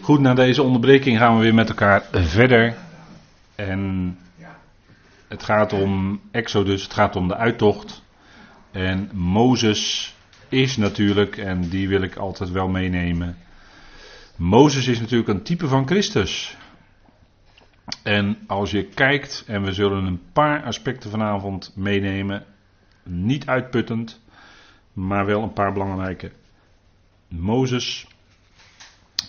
Goed, na deze onderbreking gaan we weer met elkaar verder. En het gaat om Exodus, het gaat om de uittocht. En Mozes is natuurlijk, en die wil ik altijd wel meenemen. Mozes is natuurlijk een type van Christus. En als je kijkt, en we zullen een paar aspecten vanavond meenemen, niet uitputtend, maar wel een paar belangrijke. Mozes,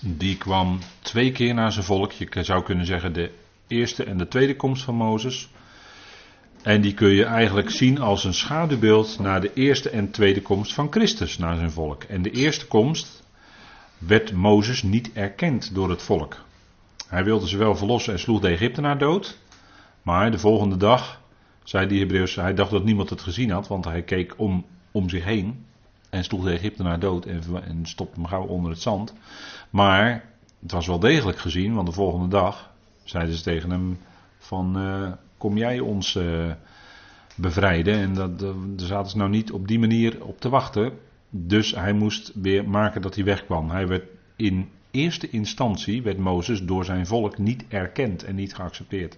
die kwam twee keer naar zijn volk. Je zou kunnen zeggen de eerste en de tweede komst van Mozes. En die kun je eigenlijk zien als een schaduwbeeld naar de eerste en tweede komst van Christus naar zijn volk. En de eerste komst werd Mozes niet erkend door het volk. Hij wilde ze wel verlossen en sloeg de Egyptenaar dood. Maar de volgende dag zei die Hebreeuws, hij dacht dat niemand het gezien had, want hij keek om, om zich heen en sloeg de Egyptenaar dood en, en stopte hem gauw onder het zand. Maar het was wel degelijk gezien, want de volgende dag zeiden ze tegen hem van uh, kom jij ons uh, bevrijden. En dat, daar zaten ze nou niet op die manier op te wachten. Dus hij moest weer maken dat hij wegkwam. Hij werd in eerste instantie, werd Mozes door zijn volk niet erkend en niet geaccepteerd.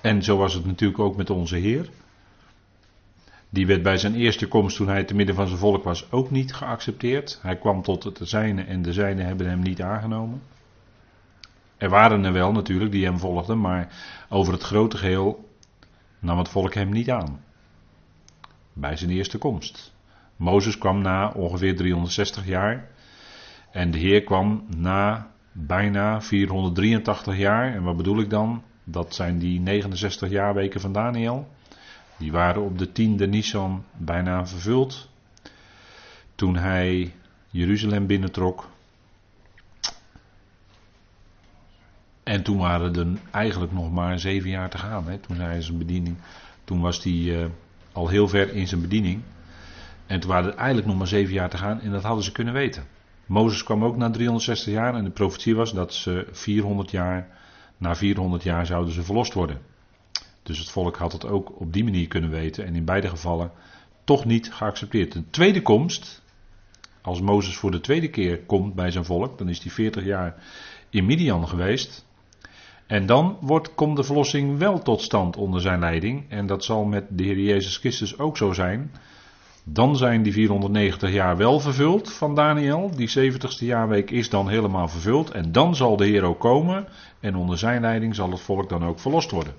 En zo was het natuurlijk ook met onze Heer. Die werd bij zijn eerste komst, toen hij te midden van zijn volk was, ook niet geaccepteerd. Hij kwam tot het zijne en de zijne hebben hem niet aangenomen. Er waren er wel natuurlijk die hem volgden, maar over het grote geheel nam het volk hem niet aan. Bij zijn eerste komst. Mozes kwam na ongeveer 360 jaar. En de Heer kwam na bijna 483 jaar. En wat bedoel ik dan? Dat zijn die 69 jaarweken van Daniel. Die waren op de tiende Nisan bijna vervuld. Toen hij Jeruzalem binnentrok. En toen waren er eigenlijk nog maar zeven jaar te gaan. Hè. Toen, hij zijn bediening, toen was hij uh, al heel ver in zijn bediening. En toen waren er eigenlijk nog maar zeven jaar te gaan en dat hadden ze kunnen weten. Mozes kwam ook na 360 jaar en de profetie was dat ze 400 jaar, na 400 jaar zouden ze verlost worden. Dus het volk had het ook op die manier kunnen weten en in beide gevallen toch niet geaccepteerd. De tweede komst, als Mozes voor de tweede keer komt bij zijn volk, dan is hij 40 jaar in Midian geweest. En dan wordt, komt de verlossing wel tot stand onder zijn leiding. En dat zal met de Heer Jezus Christus ook zo zijn. Dan zijn die 490 jaar wel vervuld van Daniel. Die 70ste jaarweek is dan helemaal vervuld. En dan zal de Heer ook komen. En onder zijn leiding zal het volk dan ook verlost worden.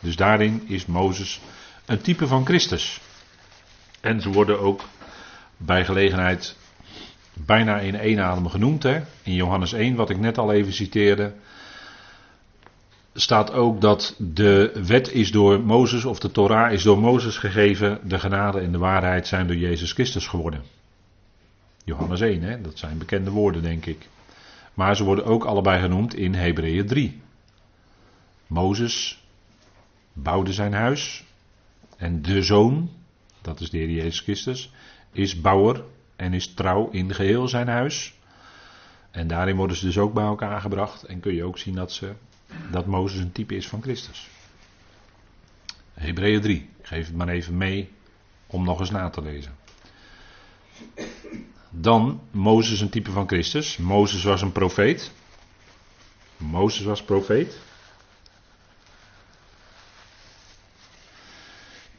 Dus daarin is Mozes een type van Christus. En ze worden ook bij gelegenheid bijna in één adem genoemd. Hè? In Johannes 1, wat ik net al even citeerde staat ook dat de wet is door Mozes, of de Torah is door Mozes gegeven, de genade en de waarheid zijn door Jezus Christus geworden. Johannes 1, hè? dat zijn bekende woorden, denk ik. Maar ze worden ook allebei genoemd in Hebreeën 3. Mozes bouwde zijn huis en de zoon, dat is de Heer Jezus Christus, is bouwer en is trouw in geheel zijn huis. En daarin worden ze dus ook bij elkaar gebracht en kun je ook zien dat ze dat Mozes een type is van Christus. Hebreeën 3. Ik geef het maar even mee om nog eens na te lezen. Dan Mozes een type van Christus. Mozes was een profeet. Mozes was profeet.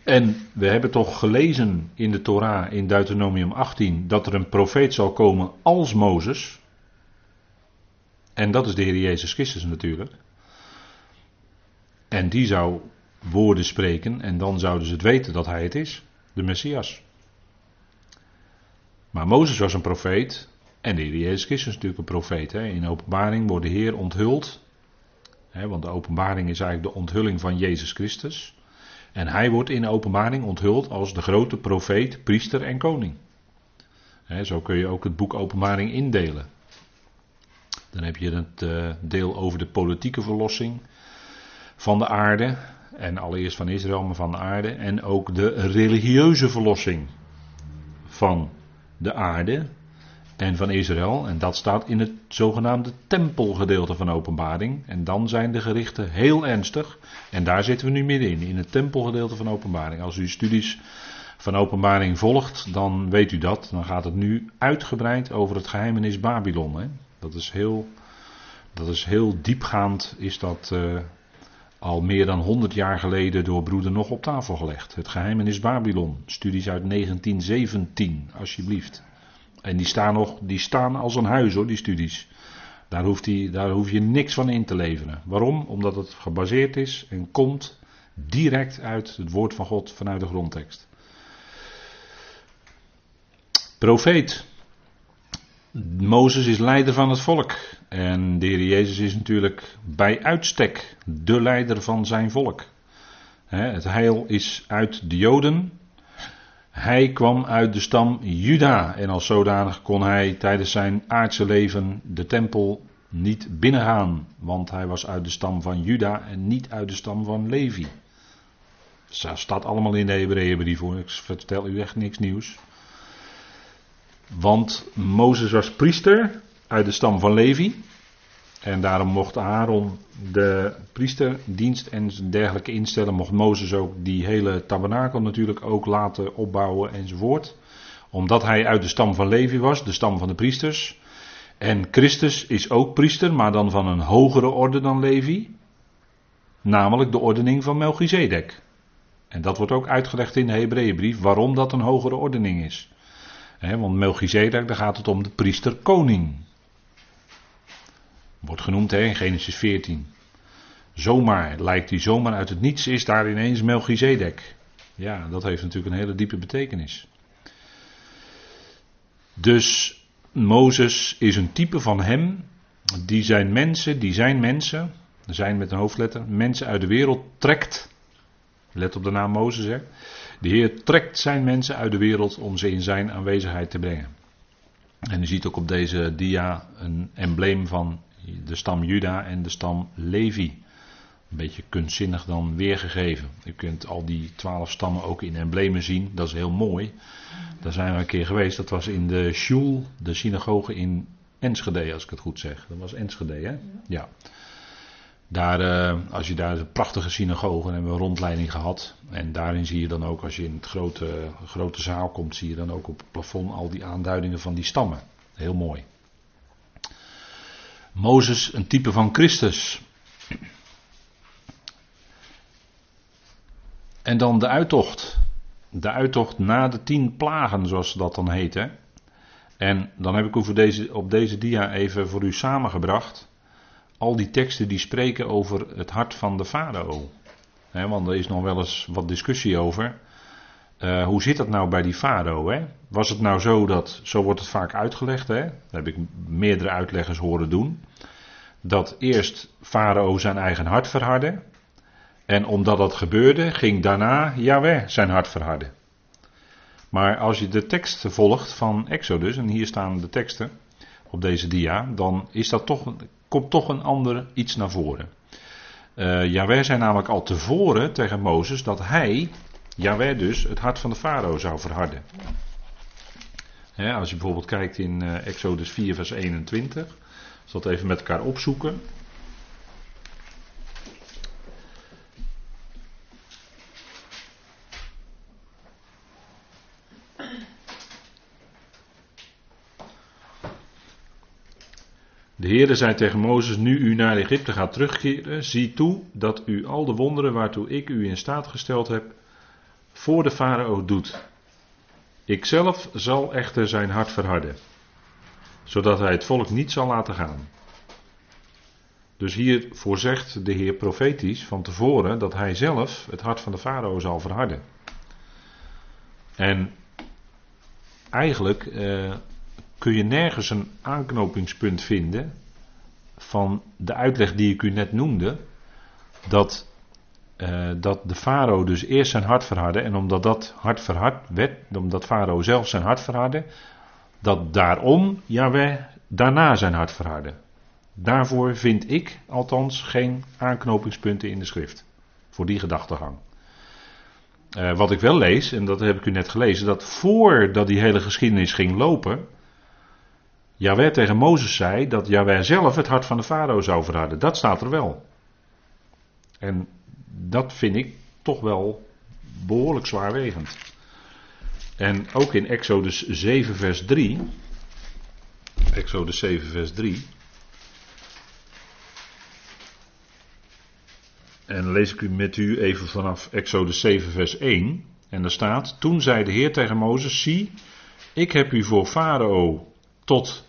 En we hebben toch gelezen in de Torah in Deuteronomium 18 dat er een profeet zal komen als Mozes. En dat is de Heer Jezus Christus natuurlijk. En die zou woorden spreken en dan zouden ze het weten dat hij het is, de Messias. Maar Mozes was een profeet en de Heer Jezus Christus is natuurlijk een profeet. Hè. In openbaring wordt de Heer onthuld, hè, want de openbaring is eigenlijk de onthulling van Jezus Christus. En hij wordt in openbaring onthuld als de grote profeet, priester en koning. Zo kun je ook het boek Openbaring indelen. Dan heb je het uh, deel over de politieke verlossing van de aarde. En allereerst van Israël, maar van de aarde. En ook de religieuze verlossing van de aarde en van Israël. En dat staat in het zogenaamde tempelgedeelte van openbaring. En dan zijn de gerichten heel ernstig. En daar zitten we nu middenin, in het tempelgedeelte van openbaring. Als u studies van openbaring volgt, dan weet u dat. Dan gaat het nu uitgebreid over het geheimenis Babylon. Dat is heel Dat is heel diepgaand, is dat uh, al meer dan 100 jaar geleden door broeder nog op tafel gelegd. Het geheimenis Babylon, studies uit 1917, alsjeblieft. En die staan nog, die staan als een huis hoor, die studies. Daar, hoeft daar hoef je niks van in te leveren. Waarom? Omdat het gebaseerd is en komt direct uit het woord van God vanuit de grondtekst. Profeet. Mozes is leider van het volk. En de Heer Jezus is natuurlijk bij uitstek de leider van zijn volk. Het heil is uit de Joden. Hij kwam uit de stam Juda. En als zodanig kon hij tijdens zijn aardse leven de tempel niet binnengaan. Want hij was uit de stam van Juda en niet uit de stam van Levi. Dat staat allemaal in de Hebreeënbrief hoor. Ik vertel u echt niks nieuws. Want Mozes was priester uit de stam van Levi. En daarom mocht Aaron de priesterdienst en dergelijke instellen. Mocht Mozes ook die hele tabernakel natuurlijk ook laten opbouwen enzovoort. Omdat hij uit de stam van Levi was, de stam van de priesters. En Christus is ook priester, maar dan van een hogere orde dan Levi. Namelijk de ordening van Melchizedek. En dat wordt ook uitgelegd in de Hebreeënbrief waarom dat een hogere ordening is. want Melchizedek, daar gaat het om de priester-koning. Wordt genoemd in Genesis 14. Zomaar lijkt hij zomaar uit het niets, is daar ineens Melchizedek. Ja, dat heeft natuurlijk een hele diepe betekenis. Dus Mozes is een type van hem. Die zijn mensen, die zijn mensen, zijn met een hoofdletter, mensen uit de wereld trekt. Let op de naam Mozes, hè. De Heer trekt zijn mensen uit de wereld om ze in zijn aanwezigheid te brengen. En u ziet ook op deze dia een embleem van de stam Juda en de stam Levi. Een beetje kunstzinnig dan weergegeven. U kunt al die twaalf stammen ook in emblemen zien. Dat is heel mooi. Daar zijn we een keer geweest. Dat was in de Shul, de synagoge in Enschede, als ik het goed zeg. Dat was Enschede, hè? Ja. Daar, uh, als je daar een prachtige synagoge hebben we een rondleiding gehad. En daarin zie je dan ook, als je in het grote, grote zaal komt, zie je dan ook op het plafond al die aanduidingen van die stammen. Heel mooi. Mozes, een type van Christus. En dan de uittocht. De uittocht na de tien plagen, zoals dat dan heet. Hè? En dan heb ik u voor deze, op deze dia even voor u samengebracht. Al die teksten die spreken over het hart van de farao. want er is nog wel eens wat discussie over. Uh, hoe zit dat nou bij die farao? Was het nou zo dat, zo wordt het vaak uitgelegd, hè? dat heb ik meerdere uitleggers horen doen. Dat eerst farao zijn eigen hart verhardde. En omdat dat gebeurde, ging daarna Yahweh zijn hart verharden. Maar als je de tekst volgt van Exodus, en hier staan de teksten op deze dia, dan is dat toch, komt toch een ander iets naar voren. Uh, Yahweh zei namelijk al tevoren tegen Mozes dat hij, Yahweh dus, het hart van de farao zou verharden. als je bijvoorbeeld kijkt in uh, Exodus 4, vers 21, als dat even met elkaar opzoeken. De Heerde zei tegen Mozes, nu u naar Egypte gaat terugkeren, zie toe dat u al de wonderen waartoe ik u in staat gesteld heb, voor de farao doet. Ikzelf zal echter zijn hart verharden, zodat hij het volk niet zal laten gaan. Dus hier voorzegt de Heer profetisch van tevoren dat hij zelf het hart van de farao zal verharden. En eigenlijk eh, kun je nergens een aanknopingspunt vinden van de uitleg die ik u net noemde. Dat, uh, dat de farao dus eerst zijn hart verhardde. En omdat dat hart verhard werd, omdat farao zelf zijn hart verhardde. Dat daarom Yahweh daarna zijn hart verhardde. Daarvoor vind ik althans geen aanknopingspunten in de schrift. Voor die gedachtegang. Uh, wat ik wel lees, en dat heb ik u net gelezen, dat voordat die hele geschiedenis ging lopen, Jawel tegen Mozes zei dat Jawel zelf het hart van de farao zou verharden. Dat staat er wel. En dat vind ik toch wel behoorlijk zwaarwegend. En ook in Exodus 7 vers 3. Exodus 7 vers 3. En lees ik u met u even vanaf Exodus 7, vers 1. En daar staat: Toen zei de Heer tegen Mozes: Zie, ik heb u voor Farao tot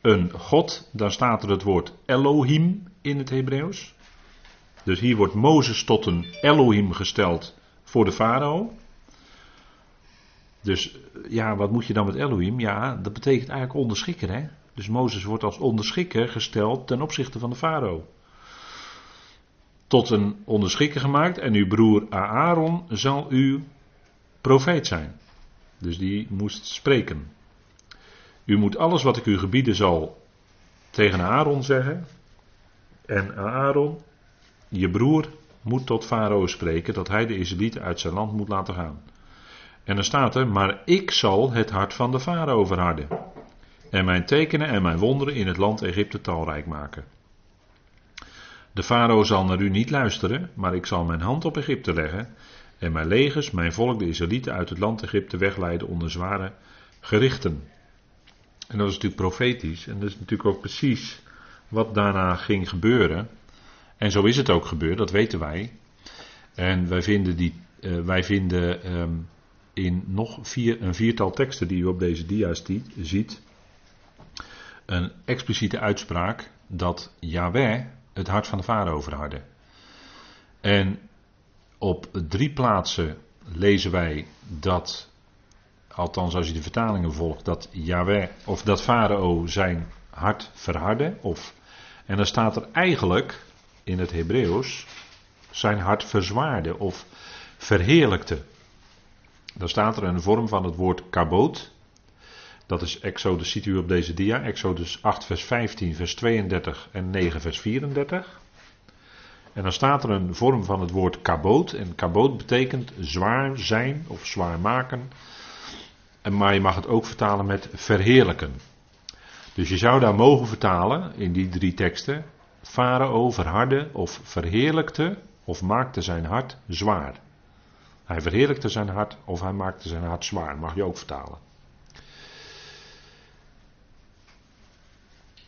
een God. Daar staat er het woord Elohim in het Hebreeuws. Dus hier wordt Mozes tot een Elohim gesteld voor de farao. Dus ja, wat moet je dan met Elohim? Ja, dat betekent eigenlijk onderschikker. Hè? Dus Mozes wordt als onderschikker gesteld ten opzichte van de farao. Tot een onderschikker gemaakt en uw broer Aaron zal uw profeet zijn. Dus die moest spreken. U moet alles wat ik u gebieden zal tegen Aaron zeggen. En Aaron, je broer, moet tot Farao spreken dat hij de Israëlieten uit zijn land moet laten gaan. En dan staat er, maar ik zal het hart van de Farao verharden. En mijn tekenen en mijn wonderen in het land Egypte talrijk maken. De farao zal naar u niet luisteren, maar ik zal mijn hand op Egypte leggen en mijn legers, mijn volk, de Israëlieten uit het land Egypte wegleiden onder zware gerichten. En dat is natuurlijk profetisch en dat is natuurlijk ook precies wat daarna ging gebeuren. En zo is het ook gebeurd, dat weten wij. En wij vinden, die, uh, wij vinden um, in nog vier, een viertal teksten die u op deze dia's ziet, een expliciete uitspraak dat Yahweh het hart van de farao verhardde. En op drie plaatsen lezen wij dat, althans als je de vertalingen volgt, dat Yahweh of dat farao zijn hart verhardde. Of, en dan staat er eigenlijk in het Hebreeuws zijn hart verzwaarde of verheerlijkte. Dan staat er een vorm van het woord kaboot. Dat is Exodus, ziet u op deze dia, Exodus 8 vers 15, vers 32 en 9 vers 34. En dan staat er een vorm van het woord kaboot. En kaboot betekent zwaar zijn of zwaar maken. En, maar je mag het ook vertalen met verheerlijken. Dus je zou daar mogen vertalen in die drie teksten. Farao verharde of verheerlijkte of maakte zijn hart zwaar. Hij verheerlijkte zijn hart of hij maakte zijn hart zwaar. Mag je ook vertalen.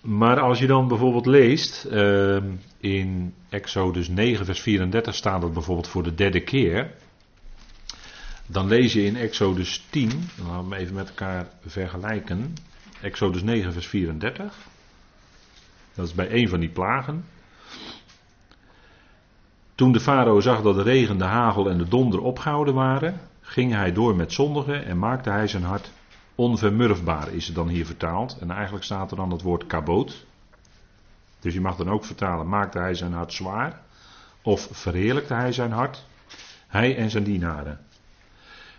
Maar als je dan bijvoorbeeld leest, uh, in Exodus 9, vers 34 staat het bijvoorbeeld voor de derde keer. Dan lees je in Exodus 10, dan laten we even met elkaar vergelijken. Exodus 9, vers 34. Dat is bij een van die plagen. Toen de farao zag dat de regen, de hagel en de donder opgehouden waren, ging hij door met zondigen en maakte hij zijn hart onvermurfbaar, is het dan hier vertaald. En eigenlijk staat er dan het woord kaboot. Dus je mag dan ook vertalen, maakte hij zijn hart zwaar of verheerlijkte hij zijn hart, hij en zijn dienaren.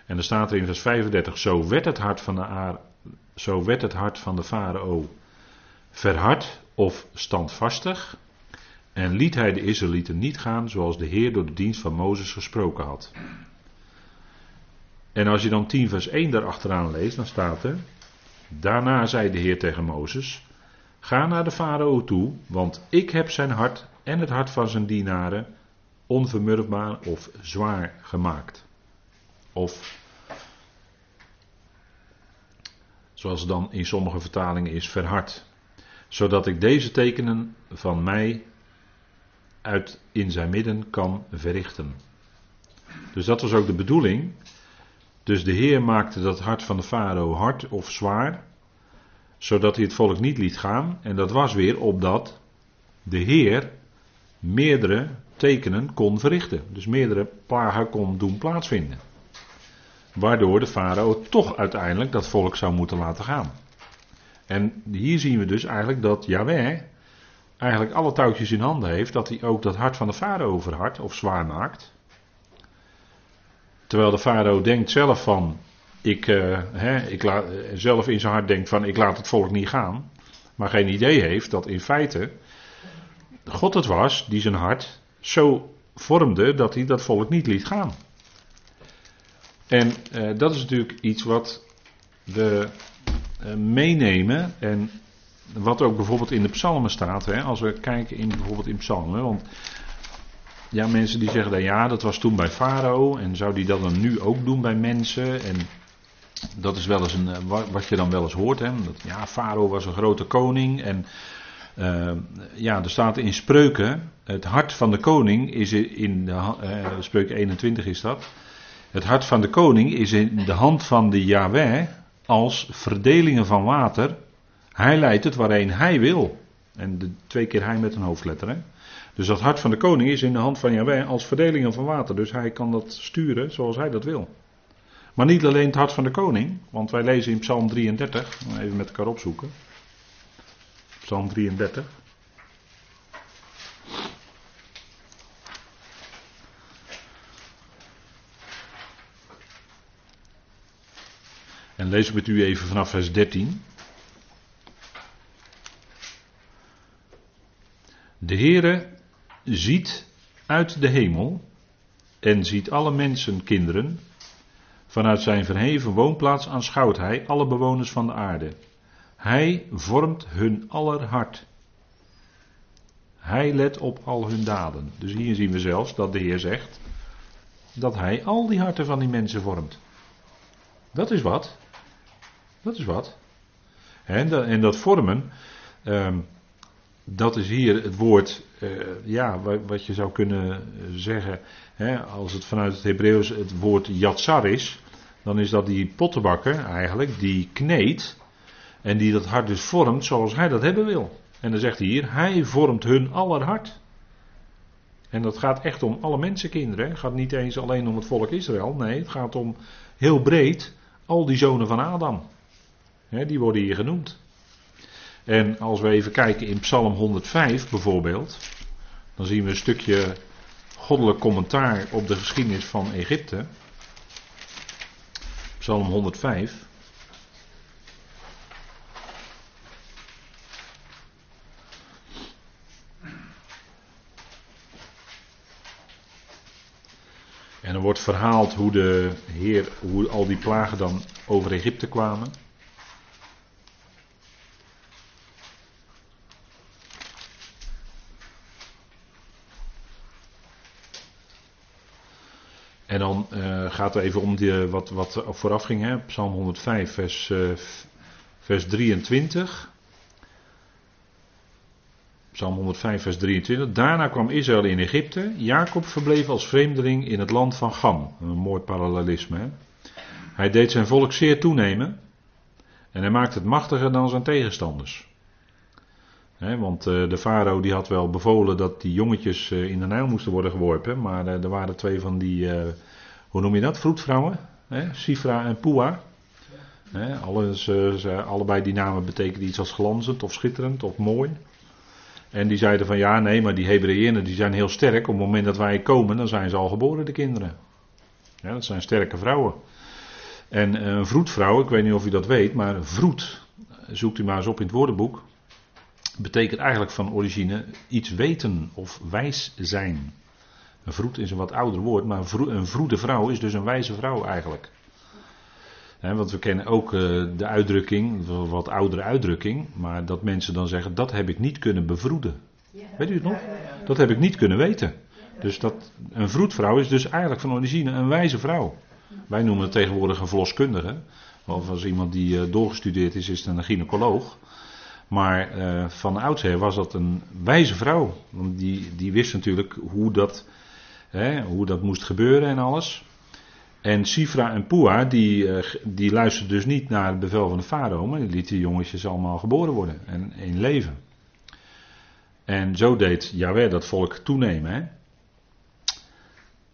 En dan staat er in vers 35, zo werd het hart van de, zo werd het hart van de farao verhard of standvastig. En liet hij de Israëlieten niet gaan zoals de Heer door de dienst van Mozes gesproken had. En als je dan 10 vers 1 daarachteraan leest, dan staat er. Daarna zei de Heer tegen Mozes: Ga naar de farao toe, want ik heb zijn hart en het hart van zijn dienaren onvermurfbaar of zwaar gemaakt. Of, zoals het dan in sommige vertalingen is, verhard. Zodat ik deze tekenen van mij uit in zijn midden kan verrichten. Dus dat was ook de bedoeling. Dus de Heer maakte dat hart van de farao hard of zwaar, zodat hij het volk niet liet gaan. En dat was weer opdat de Heer meerdere tekenen kon verrichten. Dus meerdere plagen kon doen plaatsvinden. Waardoor de farao toch uiteindelijk dat volk zou moeten laten gaan. En hier zien we dus eigenlijk dat Yahweh eigenlijk alle touwtjes in handen heeft, dat hij ook dat hart van de farao verhardt of zwaar maakt. Terwijl de farao denkt zelf van, ik, uh, hè, ik laat, zelf in zijn hart denkt van, ik laat het volk niet gaan. Maar geen idee heeft dat in feite God het was die zijn hart zo vormde dat hij dat volk niet liet gaan. En uh, dat is natuurlijk iets wat uh, meenemen en wat ook bijvoorbeeld in de psalmen staat, hè, als we kijken in bijvoorbeeld in psalmen, want ja, mensen die zeggen dan ja, dat was toen bij Farao en zou die dat dan nu ook doen bij mensen en dat is wel eens een, eh, wat je dan wel eens hoort, hè, ja, Farao was een grote koning en uh, ja, er staat in spreuken, Het hart van de koning is in de, uh, spreuk 21 is dat. Het hart van de koning is in de hand van de Yahweh als verdelingen van water. Hij leidt het waarheen hij wil. En de, twee keer hij met een hoofdletter. Hè? Dus dat hart van de koning is in de hand van Yahweh als verdelingen van water. Dus hij kan dat sturen zoals hij dat wil. Maar niet alleen het hart van de koning, want wij lezen in Psalm 33, even met elkaar opzoeken. Psalm 33. En lees ik met u even vanaf vers 13. De Heere ziet uit de hemel en ziet alle mensen, kinderen. Vanuit zijn verheven woonplaats aanschouwt hij alle bewoners van de aarde. Hij vormt hun aller hart. Hij let op al hun daden. Dus hier zien we zelfs dat de Heer zegt dat hij al die harten van die mensen vormt. Dat is wat. Dat is wat. En dat vormen, ehm, dat is hier het woord, uh, ja, wat je zou kunnen zeggen, hè, als het vanuit het Hebreeuws het woord yatsar is, dan is dat die pottenbakker eigenlijk, die kneedt en die dat hart dus vormt zoals hij dat hebben wil. En dan zegt hij hier, hij vormt hun aller hart. En dat gaat echt om alle mensenkinderen. Het gaat niet eens alleen om het volk Israël. Nee, het gaat om heel breed al die zonen van Adam. Die worden hier genoemd. En als we even kijken in Psalm 105 bijvoorbeeld, dan zien we een stukje goddelijk commentaar op de geschiedenis van Egypte. Psalm 105. En er wordt verhaald hoe de Heer, hoe al die plagen dan over Egypte kwamen. En dan uh, gaat even om die, wat, wat vooraf ging, hè? Psalm 105, vers, uh, vers 23. Psalm 105, vers 23. Daarna kwam Israël in Egypte. Jacob verbleef als vreemdeling in het land van Gam. Een mooi parallelisme. Hè? Hij deed zijn volk zeer toenemen. En hij maakte het machtiger dan zijn tegenstanders. want uh, de farao die had wel bevolen dat die jongetjes in de Nijl moesten worden geworpen. Maar er waren twee van die, hoe noem je dat, vroedvrouwen. Sifra en Pua. alles, allebei die namen betekenen iets als glanzend of schitterend of mooi. En die zeiden van ja, nee, maar die Hebreeënen die zijn heel sterk. Op het moment dat wij komen, dan zijn ze al geboren, de kinderen. Dat zijn sterke vrouwen. En een vroedvrouw, ik weet niet of u dat weet, maar vroed, zoekt u maar eens op in het woordenboek, betekent eigenlijk van origine iets weten of wijs zijn. Een vroed is een wat ouder woord, maar een vroede vrouw is dus een wijze vrouw eigenlijk want we kennen ook uh, de uitdrukking, een wat oudere uitdrukking, maar dat mensen dan zeggen, dat heb ik niet kunnen bevroeden. Weet u het nog? Dat heb ik niet kunnen weten. Dus dat, een vroedvrouw is dus eigenlijk van origine een wijze vrouw. Wij noemen het tegenwoordig een verloskundige. Of als iemand die uh, doorgestudeerd is, is het een gynaecoloog. Maar uh, van oudsher was dat een wijze vrouw. Want die, die wist natuurlijk hoe dat, hè, hoe dat moest gebeuren en alles. En Sifra en Pua, die, uh, die luisterden dus niet naar het bevel van de farao, maar die lieten die jongetjes allemaal geboren worden en in leven. En zo deed Yahweh dat volk toenemen. Hè?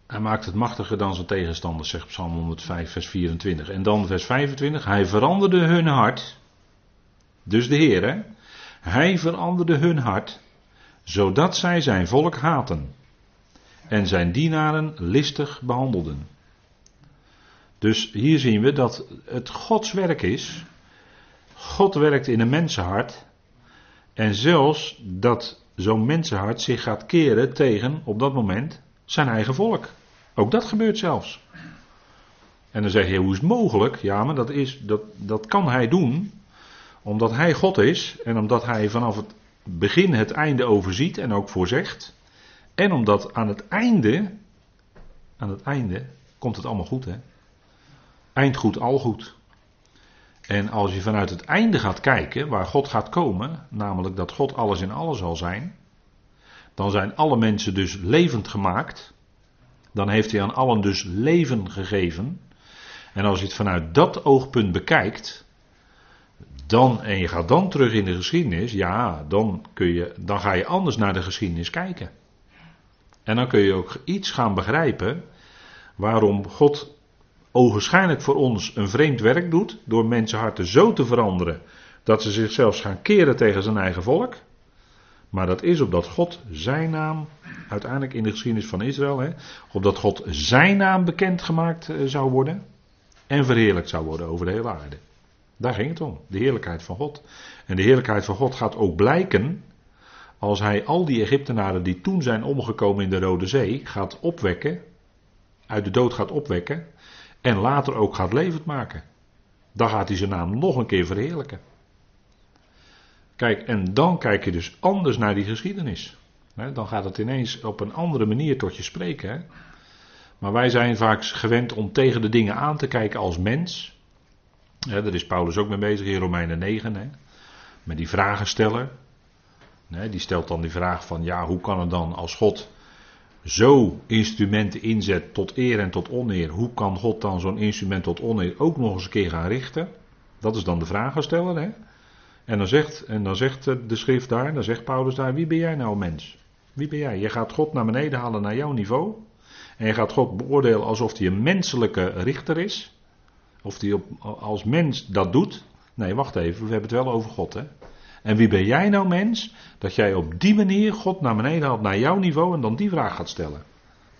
Hij maakt het machtiger dan zijn tegenstanders, zegt Psalm 105, vers 24. En dan vers 25. Hij veranderde hun hart. Dus de Heer, hè? Hij veranderde hun hart, zodat zij zijn volk haten. En zijn dienaren listig behandelden. Dus hier zien we dat het Gods werk is. God werkt in een mensenhart. En zelfs dat zo'n mensenhart zich gaat keren tegen, op dat moment, zijn eigen volk. Ook dat gebeurt zelfs. En dan zeg je, hoe is het mogelijk? Ja, maar dat, is, dat, dat kan hij doen, omdat hij God is en omdat hij vanaf het begin het einde overziet en ook voorzegt. En omdat aan het einde, aan het einde komt het allemaal goed, hè? Eindgoed, al goed. En als je vanuit het einde gaat kijken, waar God gaat komen, namelijk dat God alles in alles zal zijn, dan zijn alle mensen dus levend gemaakt. Dan heeft hij aan allen dus leven gegeven. En als je het vanuit dat oogpunt bekijkt, dan, en je gaat dan terug in de geschiedenis, ja, dan, kun je, dan ga je anders naar de geschiedenis kijken. En dan kun je ook iets gaan begrijpen waarom God ogenschijnlijk voor ons een vreemd werk doet, door mensenharten zo te veranderen dat ze zichzelf gaan keren tegen zijn eigen volk. Maar dat is opdat God zijn naam, uiteindelijk in de geschiedenis van Israël, hè, opdat God zijn naam bekendgemaakt eh, zou worden en verheerlijkt zou worden over de hele aarde. Daar ging het om, de heerlijkheid van God. En de heerlijkheid van God gaat ook blijken als hij al die Egyptenaren die toen zijn omgekomen in de Rode Zee gaat opwekken, uit de dood gaat opwekken en later ook gaat levend maken. Dan gaat hij zijn naam nog een keer verheerlijken. Kijk, en dan kijk je dus anders naar die geschiedenis. Dan gaat het ineens op een andere manier tot je spreken. Maar wij zijn vaak gewend om tegen de dingen aan te kijken als mens. daar is Paulus ook mee bezig in Romeinen 9. Hè? Met die vragensteller. Die stelt dan die vraag van ja, hoe kan het dan als God zo instrumenten inzet tot eer en tot oneer, hoe kan God dan zo'n instrument tot oneer ook nog eens een keer gaan richten? Dat is dan de vragensteller. Hè? En dan, zegt, en dan zegt de schrift daar, dan zegt Paulus daar, wie ben jij nou mens? Wie ben jij? Je gaat God naar beneden halen naar jouw niveau. En je gaat God beoordelen alsof hij een menselijke richter is. Of hij als mens dat doet. Nee, wacht even, we hebben het wel over God. Hè? En wie ben jij nou mens, dat jij op die manier God naar beneden haalt naar jouw niveau en dan die vraag gaat stellen?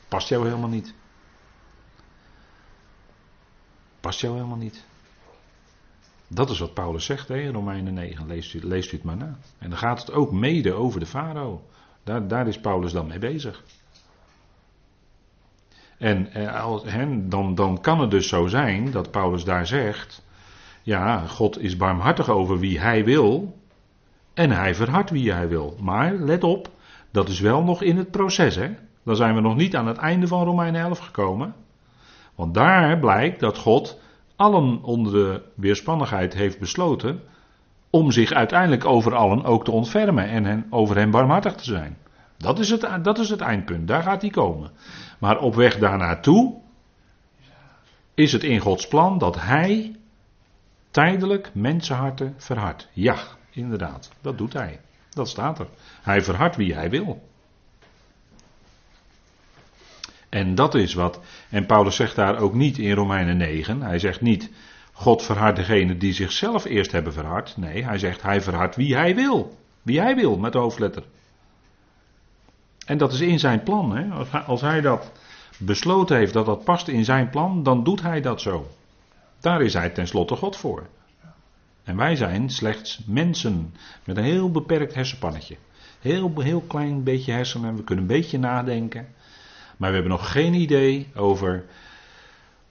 Past jou helemaal niet. Past jou helemaal niet. Dat is wat Paulus zegt hè, in Romeinen 9. Leest u, leest u het maar na. En dan gaat het ook mede over de farao. Daar, daar is Paulus dan mee bezig. En eh, dan, dan kan het dus zo zijn dat Paulus daar zegt: Ja, God is barmhartig over wie hij wil. En hij verhardt wie hij wil. Maar let op, dat is wel nog in het proces. Hè? Dan zijn we nog niet aan het einde van Romeinen 11 gekomen. Want daar blijkt dat God allen onder de weerspannigheid heeft besloten om zich uiteindelijk over allen ook te ontfermen en hen, over hen barmhartig te zijn. Dat is, het, dat is het eindpunt, daar gaat hij komen. Maar op weg daarnaartoe is het in Gods plan dat hij tijdelijk mensenharten verhardt. Ja, inderdaad, dat doet hij. Dat staat er. Hij verhardt wie hij wil. En dat is wat. En Paulus zegt daar ook niet in Romeinen 9. Hij zegt niet. God verhardt degene die zichzelf eerst hebben verhard. Nee, hij zegt hij verhardt wie hij wil. Wie hij wil met de hoofdletter. En dat is in zijn plan. Hè? Als, hij, als hij dat besloten heeft dat dat past in zijn plan, dan doet hij dat zo. Daar is hij tenslotte God voor. En wij zijn slechts mensen met een heel beperkt hersenpannetje. Heel, heel klein beetje hersenen, we kunnen een beetje nadenken. Maar we hebben nog geen idee over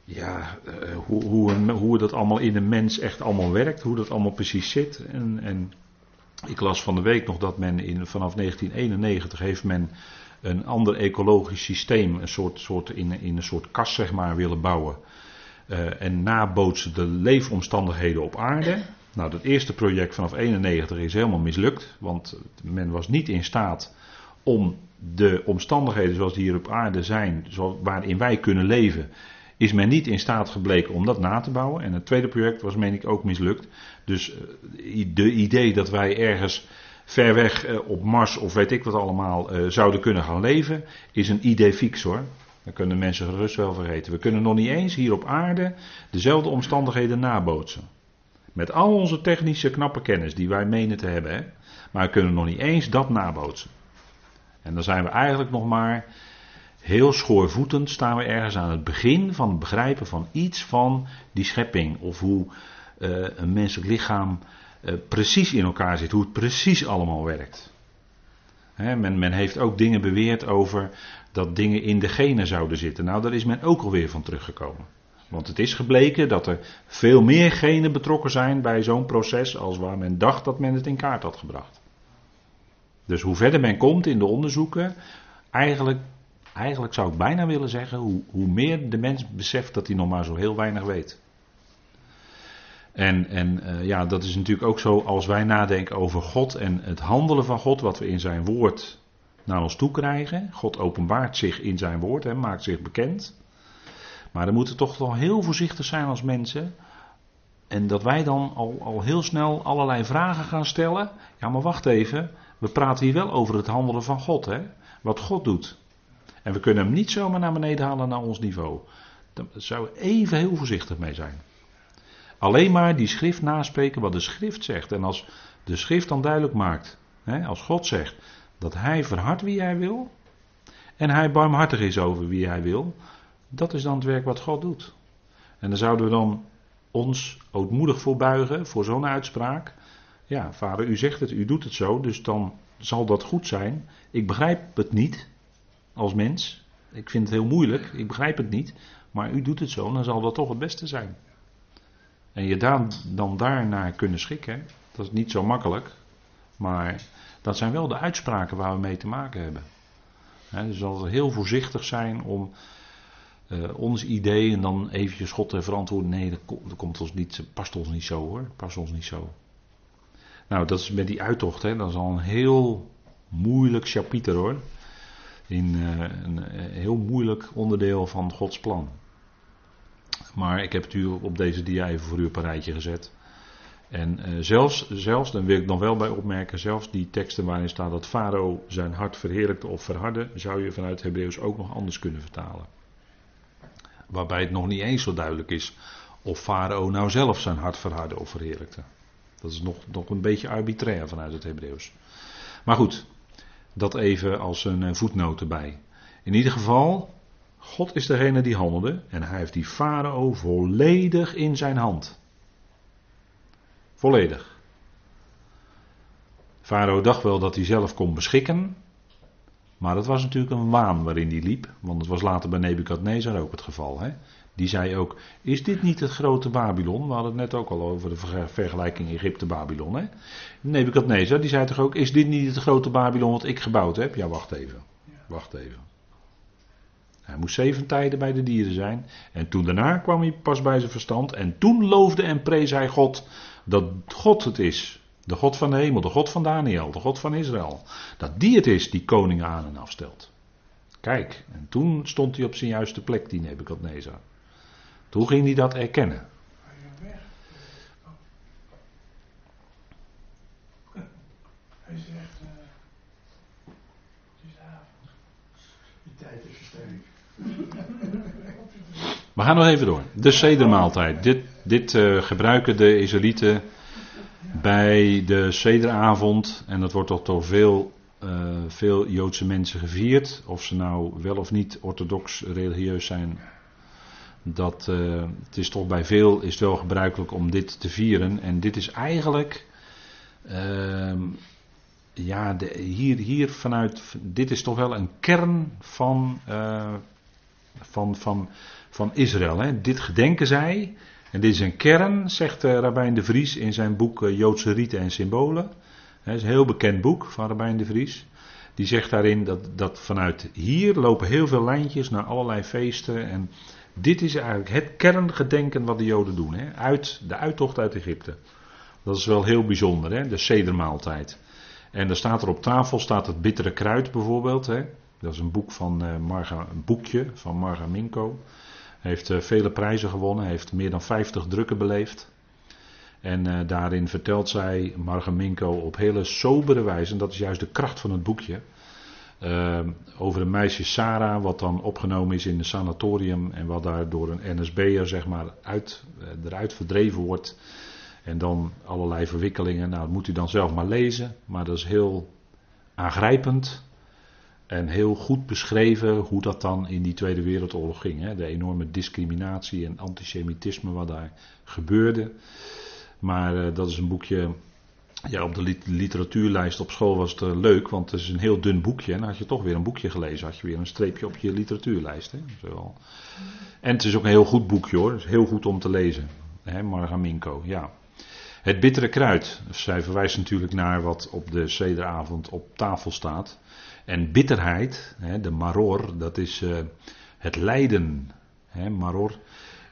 ja, uh, hoe, hoe, hoe dat allemaal in een mens echt allemaal werkt, hoe dat allemaal precies zit. En, en ik las van de week nog dat men in, vanaf 1991 heeft men een ander ecologisch systeem, een soort, soort in, in een soort kast zeg maar, willen bouwen. Uh, en nabootsen de leefomstandigheden op aarde. Nou, dat eerste project vanaf 91 is helemaal mislukt, want men was niet in staat om de omstandigheden zoals die hier op aarde zijn, waarin wij kunnen leven, is men niet in staat gebleken om dat na te bouwen. En het tweede project was, meen ik, ook mislukt. Dus eh, de idee dat wij ergens ver weg eh, op Mars of weet ik wat allemaal eh, zouden kunnen gaan leven, is een idee fix hoor. Dat kunnen mensen gerust wel vergeten. We kunnen nog niet eens hier op aarde dezelfde omstandigheden nabootsen. Met al onze technische knappe kennis die wij menen te hebben. Hè? Maar we kunnen nog niet eens dat nabootsen. En dan zijn we eigenlijk nog maar heel schoorvoetend staan we ergens aan het begin van het begrijpen van iets van die schepping. Of hoe uh, een menselijk lichaam uh, precies in elkaar zit, hoe het precies allemaal werkt. men, men, heeft ook dingen beweerd over dat dingen in de genen zouden zitten. Nou, daar is men ook alweer van teruggekomen. Want het is gebleken dat er veel meer genen betrokken zijn bij zo'n proces als waar men dacht dat men het in kaart had gebracht. Dus hoe verder men komt in de onderzoeken, eigenlijk, eigenlijk zou ik bijna willen zeggen, hoe, hoe meer de mens beseft dat hij nog maar zo heel weinig weet. En, en uh, ja, dat is natuurlijk ook zo als wij nadenken over God en het handelen van God, wat we in zijn woord naar ons toe krijgen. God openbaart zich in zijn woord, hè, maakt zich bekend. Maar we moeten toch wel heel voorzichtig zijn als mensen. En dat wij dan al, al heel snel allerlei vragen gaan stellen. Ja, maar wacht even. We praten hier wel over het handelen van God, hè? Wat God doet. En we kunnen hem niet zomaar naar beneden halen naar ons niveau. Daar zou even heel voorzichtig mee zijn. Alleen maar die schrift naspreken wat de schrift zegt. En als de schrift dan duidelijk maakt, hè, als God zegt dat hij verhardt wie hij wil. En hij barmhartig is over wie hij wil. Dat is dan het werk wat God doet. En dan zouden we dan ons ootmoedig voor buigen voor zo'n uitspraak. Ja, vader, u zegt het, u doet het zo, dus dan zal dat goed zijn. Ik begrijp het niet als mens. Ik vind het heel moeilijk, ik begrijp het niet. Maar u doet het zo, dan zal dat toch het beste zijn. En je dan, dan daarnaar kunnen schikken, dat is niet zo makkelijk. Maar dat zijn wel de uitspraken waar we mee te maken hebben. He, dus dat we heel voorzichtig zijn om uh, ons idee en dan eventjes God te verantwoorden. Nee, dat, komt ons niet, past ons niet zo hoor. Past ons niet zo. Nou, dat is met die uittocht, hè, dat is al een heel moeilijk chapiter hoor. In uh, een heel moeilijk onderdeel van Gods plan. Maar ik heb het u op deze dia even voor u op een rijtje gezet. En zelfs, zelfs, dan wil ik dan wel bij opmerken, zelfs die teksten waarin staat dat Farao zijn hart verheerlijkte of verhardde, zou je vanuit Hebreeuws ook nog anders kunnen vertalen. Waarbij het nog niet eens zo duidelijk is of Farao nou zelf zijn hart verhardde of verheerlijkte. Dat is nog, nog een beetje arbitrair vanuit het Hebreeuws. Maar goed, dat even als een eh, voetnoot erbij. In ieder geval, God is degene die handelde en hij heeft die farao volledig in zijn hand. Volledig. Farao dacht wel dat hij zelf kon beschikken, maar dat was natuurlijk een waan waarin hij liep, want het was later bij Nebukadnezar ook het geval. Hè? Die zei ook, is dit niet het grote Babylon? We hadden het net ook al over de vergelijking Egypte-Babylon. Nebukadnezar, die zei toch ook, is dit niet het grote Babylon wat ik gebouwd heb? Ja, wacht even. Wacht even. Hij moest zeven tijden bij de dieren zijn. En toen daarna kwam hij pas bij zijn verstand. En toen loofde en prees hij God dat God het is. De God van de hemel, de God van Daniel, de God van Israël. Dat die het is die koningen aan en afstelt. Kijk, en toen stond hij op zijn juiste plek, die Nebukadnezar. Toen ging hij dat erkennen. Hij zegt, uh, het is avond. Die tijd is. We gaan nog even door. De sedermaaltijd. Dit, dit uh, gebruiken de Israëlieten bij de sederavond. En dat wordt toch door veel, uh, veel Joodse mensen gevierd. Of ze nou wel of niet orthodox religieus zijn. Dat, uh, het is toch bij veel is wel gebruikelijk om dit te vieren. En dit is eigenlijk. Ehm, ja, de, hier, hier vanuit. Dit is toch wel een kern van. van, van van Israël. Hè. Dit gedenken zij. Dit is een kern, zegt uh, Rabijn de Vries in zijn boek uh, Joodse Rieten en Symbolen. Het is een heel bekend boek van Rabijn de Vries. Die zegt daarin dat, dat vanuit hier lopen heel veel lijntjes naar allerlei feesten. En dit is eigenlijk het kerngedenken wat de Joden doen. Hè, uit de uittocht uit Egypte. Dat is wel heel bijzonder, hè, de sedermaaltijd. En er staat er op tafel staat het bittere kruid bijvoorbeeld. Hè. Dat is een, boek van, uh, Marga, een boekje van Marga Minko heeft uh, vele prijzen gewonnen, heeft meer dan 50 drukken beleefd. En uh, daarin vertelt zij, Margaminko, op hele sobere wijze, en dat is juist de kracht van het boekje, uh, over een meisje Sarah, wat dan opgenomen is in een sanatorium en wat daar door een NSB'er zeg maar uit, eruit verdreven wordt. En dan allerlei verwikkelingen, nou dat moet u dan zelf maar lezen, maar dat is heel aangrijpend. En heel goed beschreven hoe dat dan in die Tweede Wereldoorlog ging. Hè? De enorme discriminatie en antisemitisme wat daar gebeurde. Maar uh, dat is een boekje. Ja, op de literatuurlijst op school was het uh, leuk, want het is een heel dun boekje. En dan had je toch weer een boekje gelezen. Had je weer een streepje op je literatuurlijst. Hè? En het is ook een heel goed boekje hoor. Heel goed om te lezen. Hè? Margaminko, ja. Het bittere kruid. Zij verwijst natuurlijk naar wat op de zederavond op tafel staat. En bitterheid, hè, de maror, dat is uh, het lijden. Hè, maror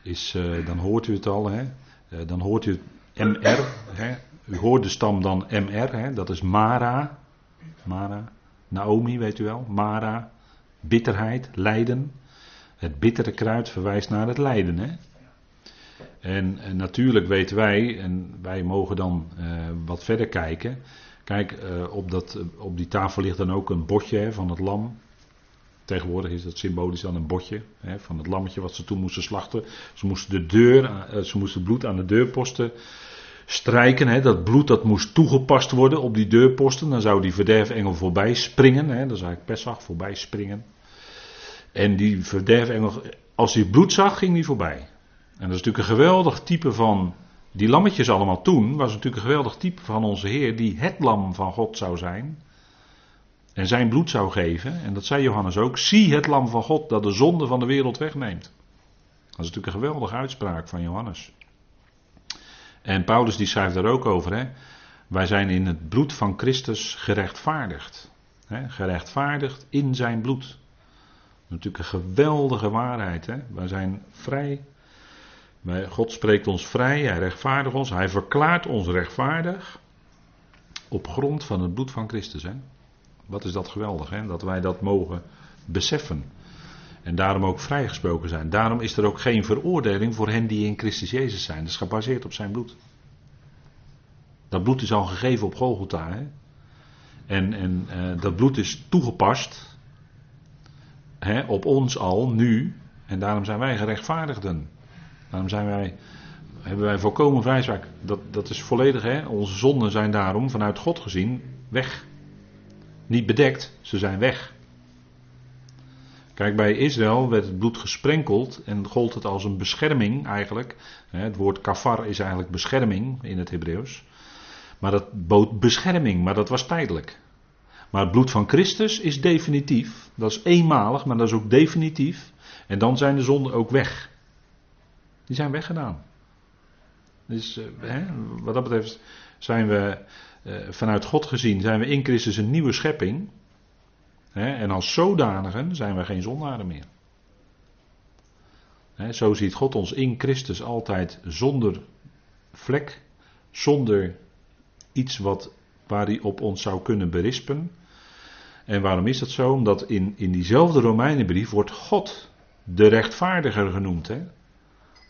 is, uh, dan hoort u het al, hè, uh, dan hoort u MR. Hè, u hoort de stam dan MR, hè, dat is Mara. Mara. Naomi, weet u wel, Mara, bitterheid, lijden. Het bittere kruid verwijst naar het lijden. Hè? En, en, natuurlijk weten wij, en wij mogen dan wat verder kijken. Kijk, uh, op, dat, op die tafel ligt dan ook een botje hè, van het lam. Tegenwoordig is dat symbolisch dan een botje hè, van het lammetje wat ze toen moesten slachten. Ze moesten, de deur, uh, ze moesten bloed aan de deurposten strijken. Hè, dat bloed dat moest toegepast worden op die deurposten. Dan zou die verderfengel voorbij springen. Hè, dan zou ik Pesach voorbij springen. En die verderfengel, als hij bloed zag, ging die voorbij. En dat is natuurlijk een geweldig type van. Die lammetjes allemaal toen, was natuurlijk een geweldig type van onze Heer, die het lam van God zou zijn. En zijn bloed zou geven. En dat zei Johannes ook. Zie het lam van God dat de zonde van de wereld wegneemt. Dat is natuurlijk een geweldige uitspraak van Johannes. En Paulus die schrijft daar ook over. Hè? Wij zijn in het bloed van Christus gerechtvaardigd. Hè? Gerechtvaardigd in zijn bloed. Natuurlijk een geweldige waarheid. Hè? Wij zijn vrij. God spreekt ons vrij, hij rechtvaardigt ons, hij verklaart ons rechtvaardig op grond van het bloed van Christus. Hè? Wat is dat geweldig, hè? dat wij dat mogen beseffen. En daarom ook vrijgesproken zijn. Daarom is er ook geen veroordeling voor hen die in Christus Jezus zijn. Dat is gebaseerd op zijn bloed. Dat bloed is al gegeven op Golgotha. Hè? En, en uh, dat bloed is toegepast hè, op ons al, nu. En daarom zijn wij gerechtvaardigden. Daarom zijn wij, hebben wij volkomen vrijspraak. Dat, dat is volledig, hè? onze zonden zijn daarom vanuit God gezien weg. Niet bedekt, ze zijn weg. Kijk, bij Israël werd het bloed gesprenkeld en gold het als een bescherming eigenlijk. Het woord kafar is eigenlijk bescherming in het Hebreeuws. Maar dat bood bescherming, maar dat was tijdelijk. Maar het bloed van Christus is definitief. Dat is eenmalig, maar dat is ook definitief. En dan zijn de zonden ook weg. Die zijn weggedaan. Dus uh, hè, wat dat betreft zijn we uh, vanuit God gezien, zijn we in Christus een nieuwe schepping. Hè, en als zodanigen zijn we geen zondaren meer. Hè, zo ziet God ons in Christus altijd zonder vlek, zonder iets wat, waar hij op ons zou kunnen berispen. En waarom is dat zo? Omdat in, in diezelfde Romeinenbrief wordt God de rechtvaardiger genoemd. Hè?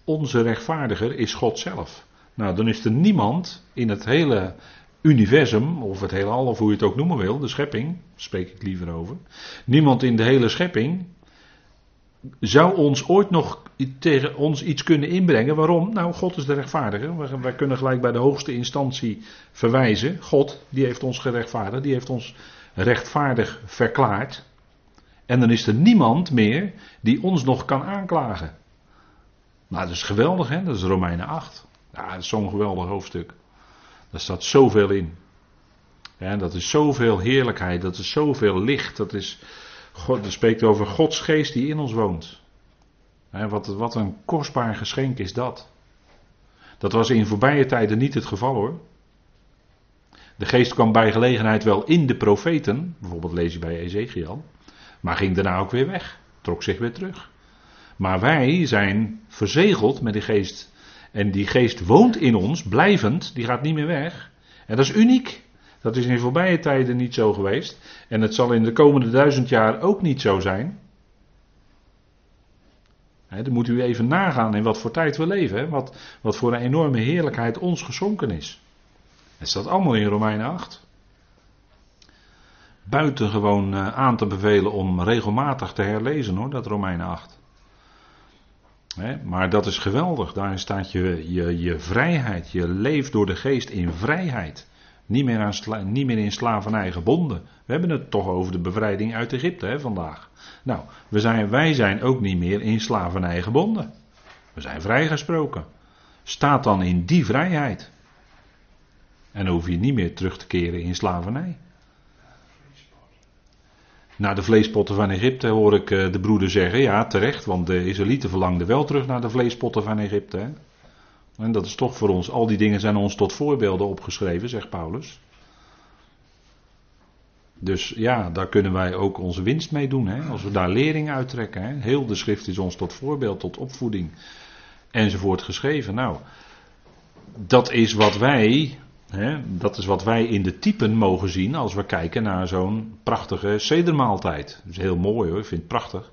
Onze rechtvaardiger is God zelf. Nou, dan is er niemand in het hele universum, of het heelal, of hoe je het ook noemen wil, de schepping, spreek ik liever over. Niemand in de hele schepping zou ons ooit nog tegen ons iets kunnen inbrengen. Waarom? Nou, God is de rechtvaardiger. Wij kunnen gelijk bij de hoogste instantie verwijzen. God, die heeft ons gerechtvaardigd, die heeft ons rechtvaardig verklaard. En dan is er niemand meer die ons nog kan aanklagen. Nou, dat is geweldig, hè? Dat is Romeinen 8. Ja, dat is zo'n geweldig hoofdstuk. Daar staat zoveel in. Ja, dat is zoveel heerlijkheid, dat is zoveel licht. Dat, is, God, dat spreekt over Gods geest die in ons woont. Wat, wat een kostbaar geschenk is dat. Dat was in voorbije tijden niet het geval hoor. De geest kwam bij gelegenheid wel in de profeten, bijvoorbeeld lees je bij Ezekiel, maar ging daarna ook weer weg, trok zich weer terug. Maar wij zijn verzegeld met die geest. En die geest woont in ons, blijvend, die gaat niet meer weg. En dat is uniek. Dat is in voorbije tijden niet zo geweest. En het zal in de komende duizend jaar ook niet zo zijn. He, dan moet u even nagaan in wat voor tijd we leven. Wat, wat voor een enorme heerlijkheid ons geschonken is. Het staat allemaal in Romeinen 8. Buitengewoon uh, aan te bevelen om regelmatig te herlezen hoor, dat Romeinen 8 maar dat is geweldig. Daarin staat je, je, vrijheid. Je leeft door de geest in vrijheid. Niet meer, aan niet meer in slavernij gebonden. We hebben het toch over de bevrijding uit Egypte hè, vandaag. Nou, zijn, wij zijn ook niet meer in slavernij gebonden. We zijn vrijgesproken. Staat dan in die vrijheid. En hoef je niet meer terug te keren in slavernij. Naar de vleespotten van Egypte hoor ik eh, de broeder zeggen, ja terecht, want de Israëlieten verlangden wel terug naar de vleespotten van Egypte. En dat is toch voor ons, al die dingen zijn ons tot voorbeelden opgeschreven, zegt Paulus. Dus ja, daar kunnen wij ook onze winst mee doen, hè? als we daar lering uittrekken. Hè? Heel de schrift is ons tot voorbeeld, tot opvoeding enzovoort geschreven. Nou, dat is wat wij dat is wat wij in de typen mogen zien als we kijken naar zo'n prachtige sedermaaltijd. Dat is heel mooi hoor, ik vind het prachtig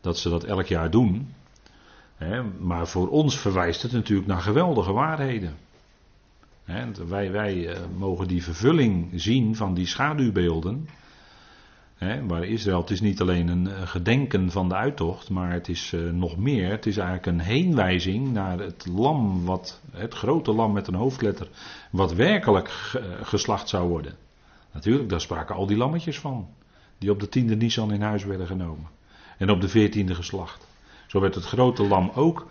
dat ze dat elk jaar doen. maar voor ons verwijst het natuurlijk naar geweldige waarheden. wij, wij eh, mogen die vervulling zien van die schaduwbeelden. Waar Israël, het is niet alleen een eh, gedenken van de uittocht, maar het is eh, nog meer. Het is eigenlijk een heenwijzing naar het lam, wat, het grote lam met een hoofdletter, wat werkelijk geslacht zou worden. Natuurlijk, daar spraken al die lammetjes van, die op de tiende Nisan in huis werden genomen. En op de veertiende geslacht. Zo werd het grote lam ook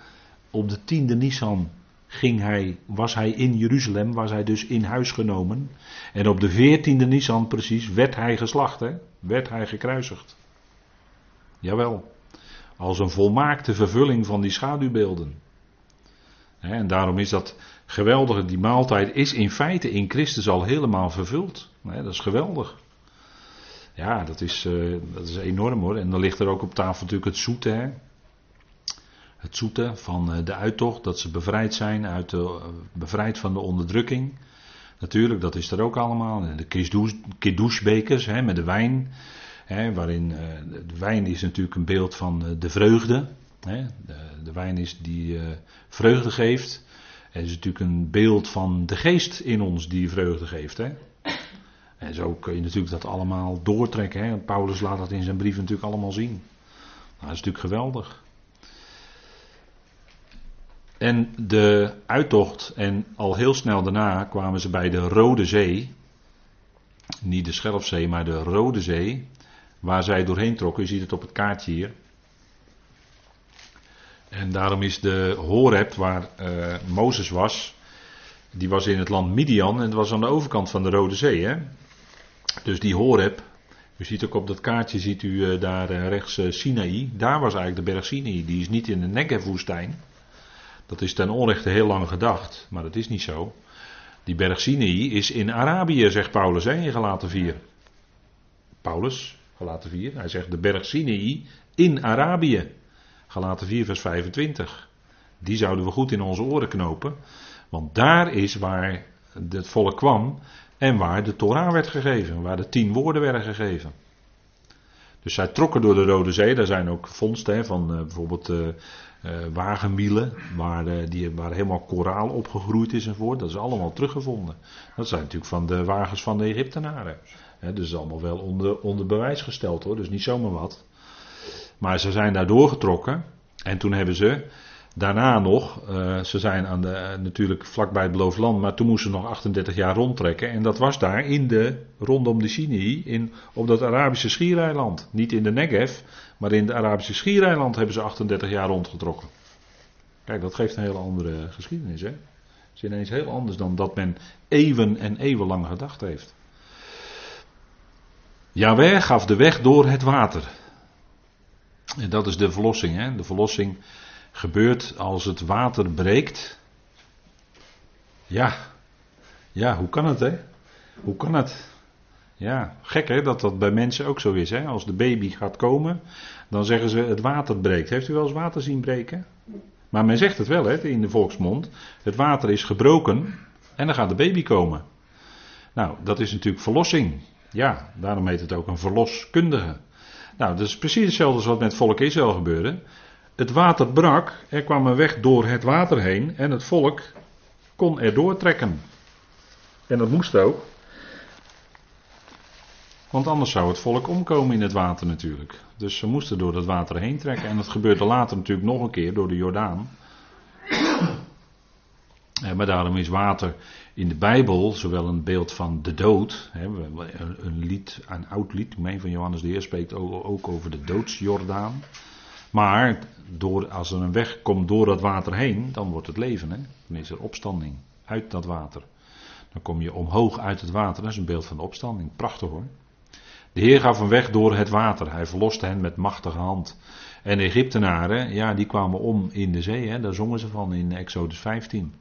op de tiende Nisan ging hij, was hij in Jeruzalem, was hij dus in huis genomen. En op de veertiende Nisan precies werd hij geslacht, hè? werd hij gekruisigd. Jawel, als een volmaakte vervulling van die schaduwbeelden. En daarom is dat geweldige, die maaltijd is in feite in Christus al helemaal vervuld. Dat is geweldig. Ja, dat is, uh, dat is enorm hoor. En dan ligt er ook op tafel natuurlijk het zoete. Hè? Het zoete van uh, de uittocht, dat ze bevrijd zijn, uit de, bevrijd van de onderdrukking. Natuurlijk, dat is er ook allemaal. De kiddushbekers met de wijn. Hè, waarin de wijn is natuurlijk een beeld van de vreugde. Hè? De, de, wijn is die vreugde geeft. Het is natuurlijk een beeld van de geest in ons die vreugde geeft. Hè? En zo kun je natuurlijk dat allemaal doortrekken. Hè? Paulus laat dat in zijn brief natuurlijk allemaal zien. Nou, dat is natuurlijk geweldig. En de uittocht, en al heel snel daarna kwamen ze bij de Rode Zee. Niet de Schelfzee, maar de Rode Zee. Waar zij doorheen trokken. Je ziet het op het kaartje hier. En daarom is de Horeb, waar uh, Mozes was. Die was in het land Midian en het was aan de overkant van de Rode Zee. Hè? Dus die Horeb, u ziet ook op dat kaartje, ziet u uh, daar uh, rechts uh, Sinaï. Daar was eigenlijk de berg Sinaï. Die is niet in de Negev-woestijn. Dat is ten onrechte heel lang gedacht, maar dat is niet zo. Die berg Sinaï is in Arabië, zegt Paulus hè, in Galaten 4. Paulus, Galaten 4, hij zegt de berg Sinaï in Arabië. Galaten 4, vers 25. Die zouden we goed in onze oren knopen. Want daar is waar het volk kwam en waar de Torah werd gegeven, waar de tien woorden werden gegeven. Dus zij trokken door de Rode Zee, daar zijn ook vondsten van uh, bijvoorbeeld uh, wagenmielen, waar, die, waar helemaal koraal opgegroeid is enzovoort. Dat is allemaal teruggevonden. Dat zijn natuurlijk van de wagens van de Egyptenaren. He, dus allemaal wel onder, onder bewijs gesteld hoor, dus niet zomaar wat. Maar ze zijn daar doorgetrokken en toen hebben ze Daarna nog, uh, ze zijn aan de, natuurlijk vlakbij het beloofd land, maar toen moesten ze nog 38 jaar rondtrekken. En dat was daar in de, rondom de Sinai, in, op dat Arabische schiereiland. Niet in de Negev, maar in de Arabische schiereiland hebben ze 38 jaar rondgetrokken. Kijk, dat geeft een hele andere geschiedenis, hè. Het is ineens heel anders dan dat men eeuwen en eeuwenlang gedacht heeft. Jawel gaf de weg door het water. En dat is de verlossing, hè. De verlossing gebeurt als het water breekt. Ja, ja, hoe kan het hè? Hoe kan het? Ja, gek hè, dat dat bij mensen ook zo is hè. Als de baby gaat komen, dan zeggen ze het water breekt. Heeft u wel eens water zien breken? Maar men zegt het wel hè, in de volksmond. Het water is gebroken en dan gaat de baby komen. Nou, dat is natuurlijk verlossing. Ja, daarom heet het ook een verloskundige. Nou, dat is precies hetzelfde als wat met volk Israël gebeurde. Het water brak, er kwam een weg door het water heen en het volk kon er doortrekken. En dat moest ook. Want anders zou het volk omkomen in het water natuurlijk. Dus ze moesten door het water heen trekken. En dat gebeurde later natuurlijk nog een keer door de Jordaan. Maar daarom is water in de Bijbel zowel een beeld van de dood. Een lied, een oud lied, ik meen van Johannes de Heer, spreekt ook over de doodsjordaan. Maar door, als er een weg komt door dat water heen, dan wordt het leven. Hè? Dan is er opstanding uit dat water. Dan kom je omhoog uit het water. Dat is een beeld van de opstanding. Prachtig hoor. De Heer gaf een weg door het water. Hij verloste hen met machtige hand. En de Egyptenaren, ja, die kwamen om in de zee. Hè? Daar zongen ze van in Exodus 15.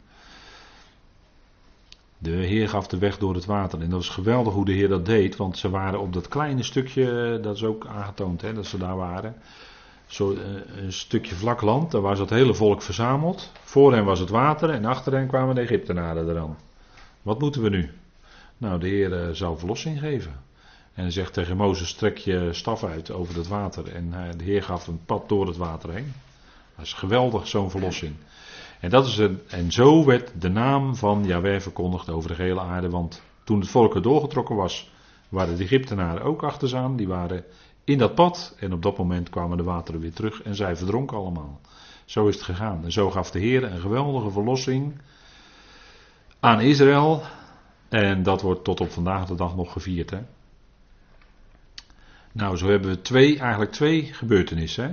De Heer gaf de weg door het water. En dat was geweldig hoe de Heer dat deed. Want ze waren op dat kleine stukje, dat is ook aangetoond hè, dat ze daar waren zo eh, een stukje vlak land, daar was het hele volk verzameld. Voor hen was het water en achter hen kwamen de Egyptenaren eraan. Wat moeten we nu? Nou, de Heer uh, zal verlossing geven. En zegt tegen Mozes: trek je staf uit over het water. En uh, de Heer gaf een pad door het water heen. Dat is geweldig, zo'n verlossing. En, dat is en zo werd de naam van Yahweh verkondigd over de hele aarde. Want toen het volk er doorgetrokken was, waren de Egyptenaren ook achterzaan. Die waren in dat pad. En op dat moment kwamen de wateren weer terug en zij verdronken allemaal. Zo is het gegaan. En zo gaf de Heer een geweldige verlossing aan Israël. En dat wordt tot op vandaag de dag nog gevierd. Hè? Nou, zo hebben we twee, eigenlijk twee gebeurtenissen. Hè?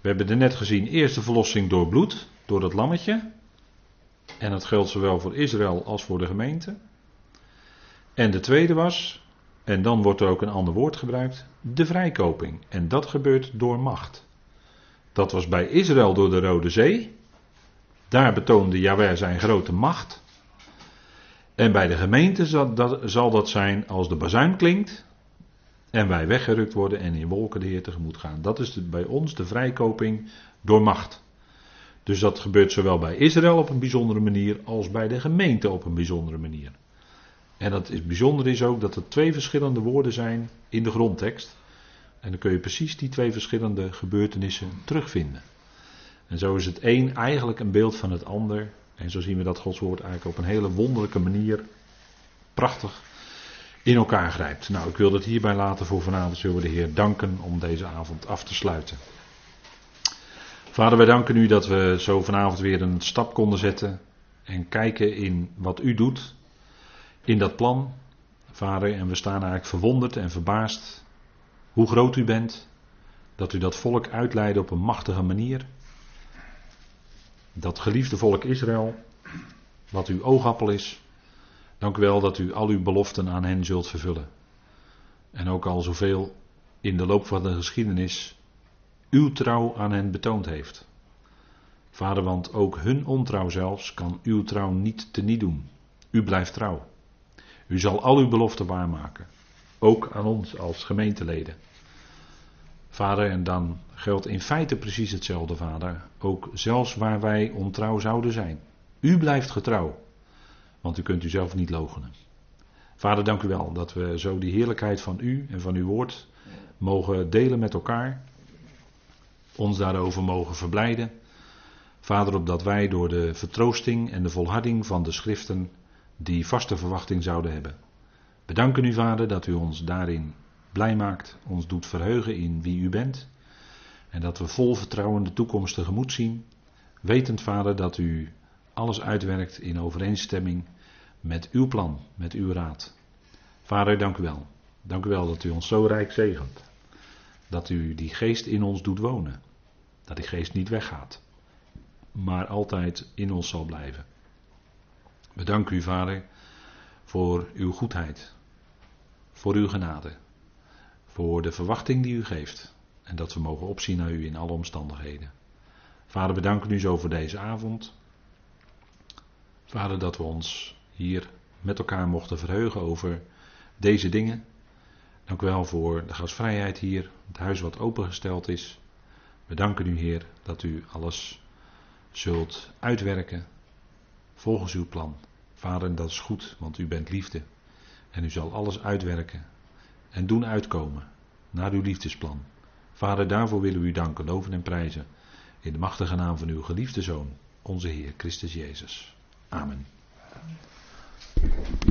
We hebben er net gezien, eerst de verlossing door bloed, door dat lammetje. En dat geldt zowel voor Israël als voor de gemeente. En de tweede was, en dan wordt er ook een ander woord gebruikt, de vrijkoping. En dat gebeurt door macht. Dat was bij Israël door de Rode Zee. Daar betoonde Jahweh zijn grote macht. En bij de gemeente zal dat, zal dat zijn als de bazuin klinkt. En wij weggerukt worden en in wolken de Heer tegemoet gaan. Dat is bij ons de vrijkoping door macht. Dus dat gebeurt zowel bij Israël op een bijzondere manier als bij de gemeente op een bijzondere manier. En dat is bijzonder is ook dat er twee verschillende woorden zijn in de grondtekst. En dan kun je precies die twee verschillende gebeurtenissen terugvinden. En zo is het een eigenlijk een beeld van het ander. En zo zien we dat Gods woord eigenlijk op een hele wonderlijke manier, prachtig, in elkaar grijpt. Nou, ik wil dat hierbij laten voor vanavond. Zullen we de Heer danken om deze avond af te sluiten. Vader, wij danken u dat we zo vanavond weer een stap konden zetten. En kijken in wat u doet. In dat plan. Vader, en we staan eigenlijk verwonderd en verbaasd hoe groot u bent, dat u dat volk uitleidde op een machtige manier. Dat geliefde volk Israël, wat uw oogappel is, dank u wel dat u al uw beloften aan hen zult vervullen. En ook al zoveel in de loop van de geschiedenis uw trouw aan hen betoond heeft. Vader, want ook hun ontrouw zelfs kan uw trouw niet teniet doen. U blijft trouw. U zal al uw beloften waarmaken. Ook aan ons als gemeenteleden. Vader, en dan geldt in feite precies hetzelfde, Vader. Ook zelfs waar wij ontrouw zouden zijn. U blijft getrouw. Want u kunt u zelf niet logenen. Vader, dank u wel dat we zo die heerlijkheid van u en van uw woord mogen delen met elkaar. Ons daarover mogen verblijden. Vader, opdat wij door de vertroosting en de volharding van de schriften die vaste verwachting zouden hebben. Bedanken u, Vader, dat u ons daarin blij maakt, ons doet verheugen in wie u bent. En dat we vol vertrouwen de toekomst tegemoet zien. Wetend, Vader, dat u alles uitwerkt in overeenstemming met uw plan, met uw raad. Vader, dank u wel. Dank u wel dat u ons zo rijk zegent. Dat u die geest in ons doet wonen. Dat die geest niet weggaat, maar altijd in ons zal blijven. Bedank u, Vader, voor uw goedheid, voor uw genade, voor de verwachting die u geeft en dat we mogen opzien naar u in alle omstandigheden. Vader, we danken u zo voor deze avond. Vader, dat we ons hier met elkaar mochten verheugen over deze dingen. Dank u wel voor de gastvrijheid hier, het huis wat opengesteld is. We danken u, Heer, dat u alles zult uitwerken volgens uw plan. Vader, dat is goed, want u bent liefde. En u zal alles uitwerken en doen uitkomen naar uw liefdesplan. Vader, daarvoor willen we u danken, loven en prijzen. In de machtige naam van uw geliefde Zoon, onze Heer Christus Jezus. Amen.